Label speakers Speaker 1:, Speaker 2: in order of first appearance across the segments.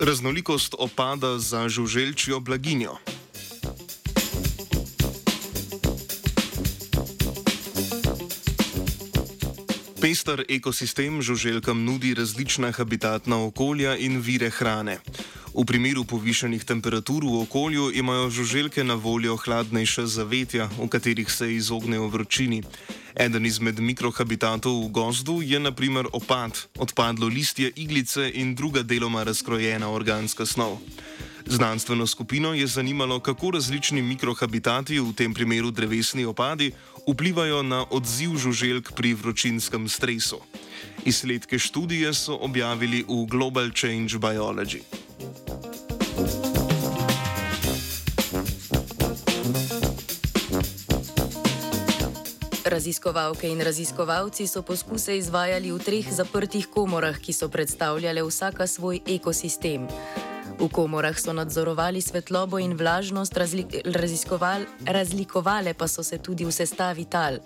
Speaker 1: Raznolikost opada za žuželčijo blaginjo. Pester ekosistem žuželkam nudi različna habitatna okolja in vire hrane. V primeru povišenih temperatur v okolju imajo žuželke na voljo hladnejša zavetja, v katerih se izognejo vročini. Eden izmed mikrohabitatov v gozdu je naprimer opad, odpadlo listje iglice in druga deloma razkrojena organska snov. Znanstveno skupino je zanimalo, kako različni mikrohabitati, v tem primeru drevesni opadi, vplivajo na odziv žuželk pri vročinskem stresu. Izsledke študije so objavili v Global Change Biology.
Speaker 2: Raziskovalke in raziskovalci so poskuse izvajali v treh zaprtih komorah, ki so predstavljale vsaka svoj ekosistem. V komorah so nadzorovali svetlobo in vlažnost, razli razlikovale pa so se tudi v sestavi tal.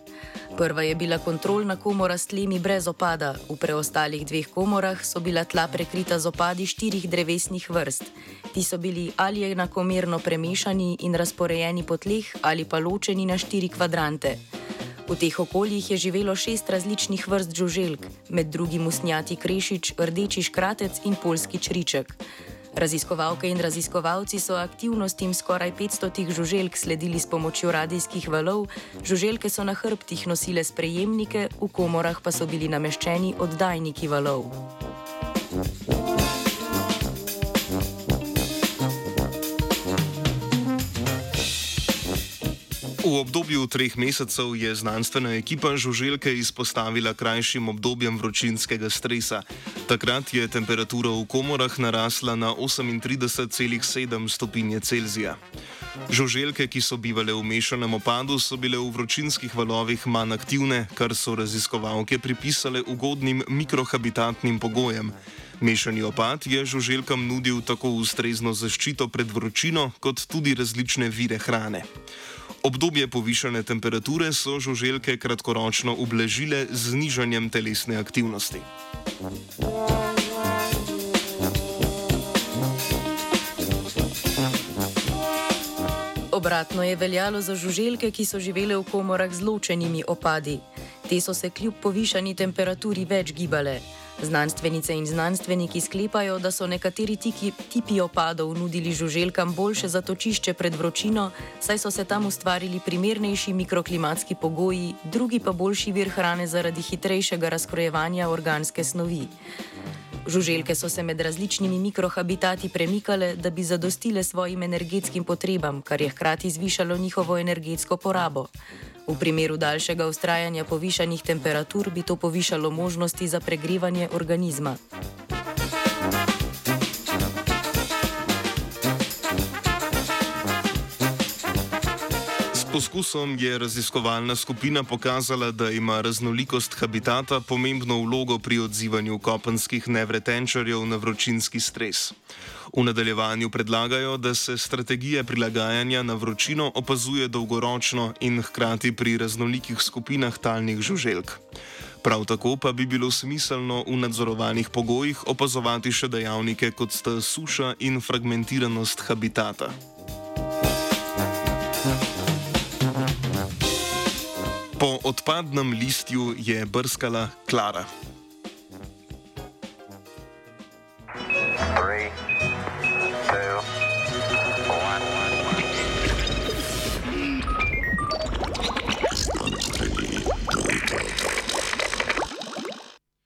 Speaker 2: Prva je bila kontrolna komora s tlemi brez opada, v preostalih dveh komorah so bila tla prekrita z opadi štirih drevesnih vrst. Ti so bili ali enakomerno premešani in razporejeni po tleh ali pa ločeni na štiri kvadrante. V teh okoljih je živelo šest različnih vrst žuželk, med drugim usnjati krešič, rdeči škratec in polski čriček. Raziskovalke in raziskovalci so aktivnostim skoraj 500 žuželk sledili s pomočjo radijskih valov, žuželke so na hrbtih nosile sprejemnike, v komorah pa so bili nameščeni oddajniki valov.
Speaker 1: V obdobju treh mesecev je znanstvena ekipa žuželke izpostavila krajšim obdobjem vročinskega stresa. Takrat je temperatura v komorah narasla na 38,7 stopinje Celzija. Žuželke, ki so bivale v mešanem opadu, so bile v vročinskih valovih manj aktivne, kar so raziskovalke pripisale ugodnim mikrohabitatnim pogojem. Mešani opad je žuželkam nudil tako ustrezno zaščito pred vročino, kot tudi različne vire hrane. Obdobje povišene temperature so žuželke kratkoročno ublažile z znižanjem telesne aktivnosti.
Speaker 2: Obratno je veljalo za žuželke, ki so živele v komorah z ločenimi opadi. Te so se kljub povišani temperaturi več gibale. Znanstvenice in znanstveniki sklepajo, da so nekateri tiki, tipi opadov nudili žuželkam boljše zatočišče pred vročino, saj so se tam ustvarili primernejši mikroklimatski pogoji, drugi pa boljši vir hrane zaradi hitrejšega razkrojevanja organske snovi. Žuželke so se med različnimi mikrohabitati premikale, da bi zadostile svojim energetskim potrebam, kar je hkrati zvišalo njihovo energetsko porabo. V primeru daljšega ustrajanja povišanih temperatur bi to povišalo možnosti za pregrevanje organizma.
Speaker 1: Poskusom je raziskovalna skupina pokazala, da ima raznolikost habitata pomembno vlogo pri odzivanju kopenskih nevretenčarjev na vročinski stres. V nadaljevanju predlagajo, da se strategije prilagajanja na vročino opazuje dolgoročno in hkrati pri raznolikih skupinah talnih žuželk. Prav tako pa bi bilo smiselno v nadzorovanih pogojih opazovati še dejavnike, kot sta suša in fragmentiranost habitata. Po odpadnem listju je brskala Klara.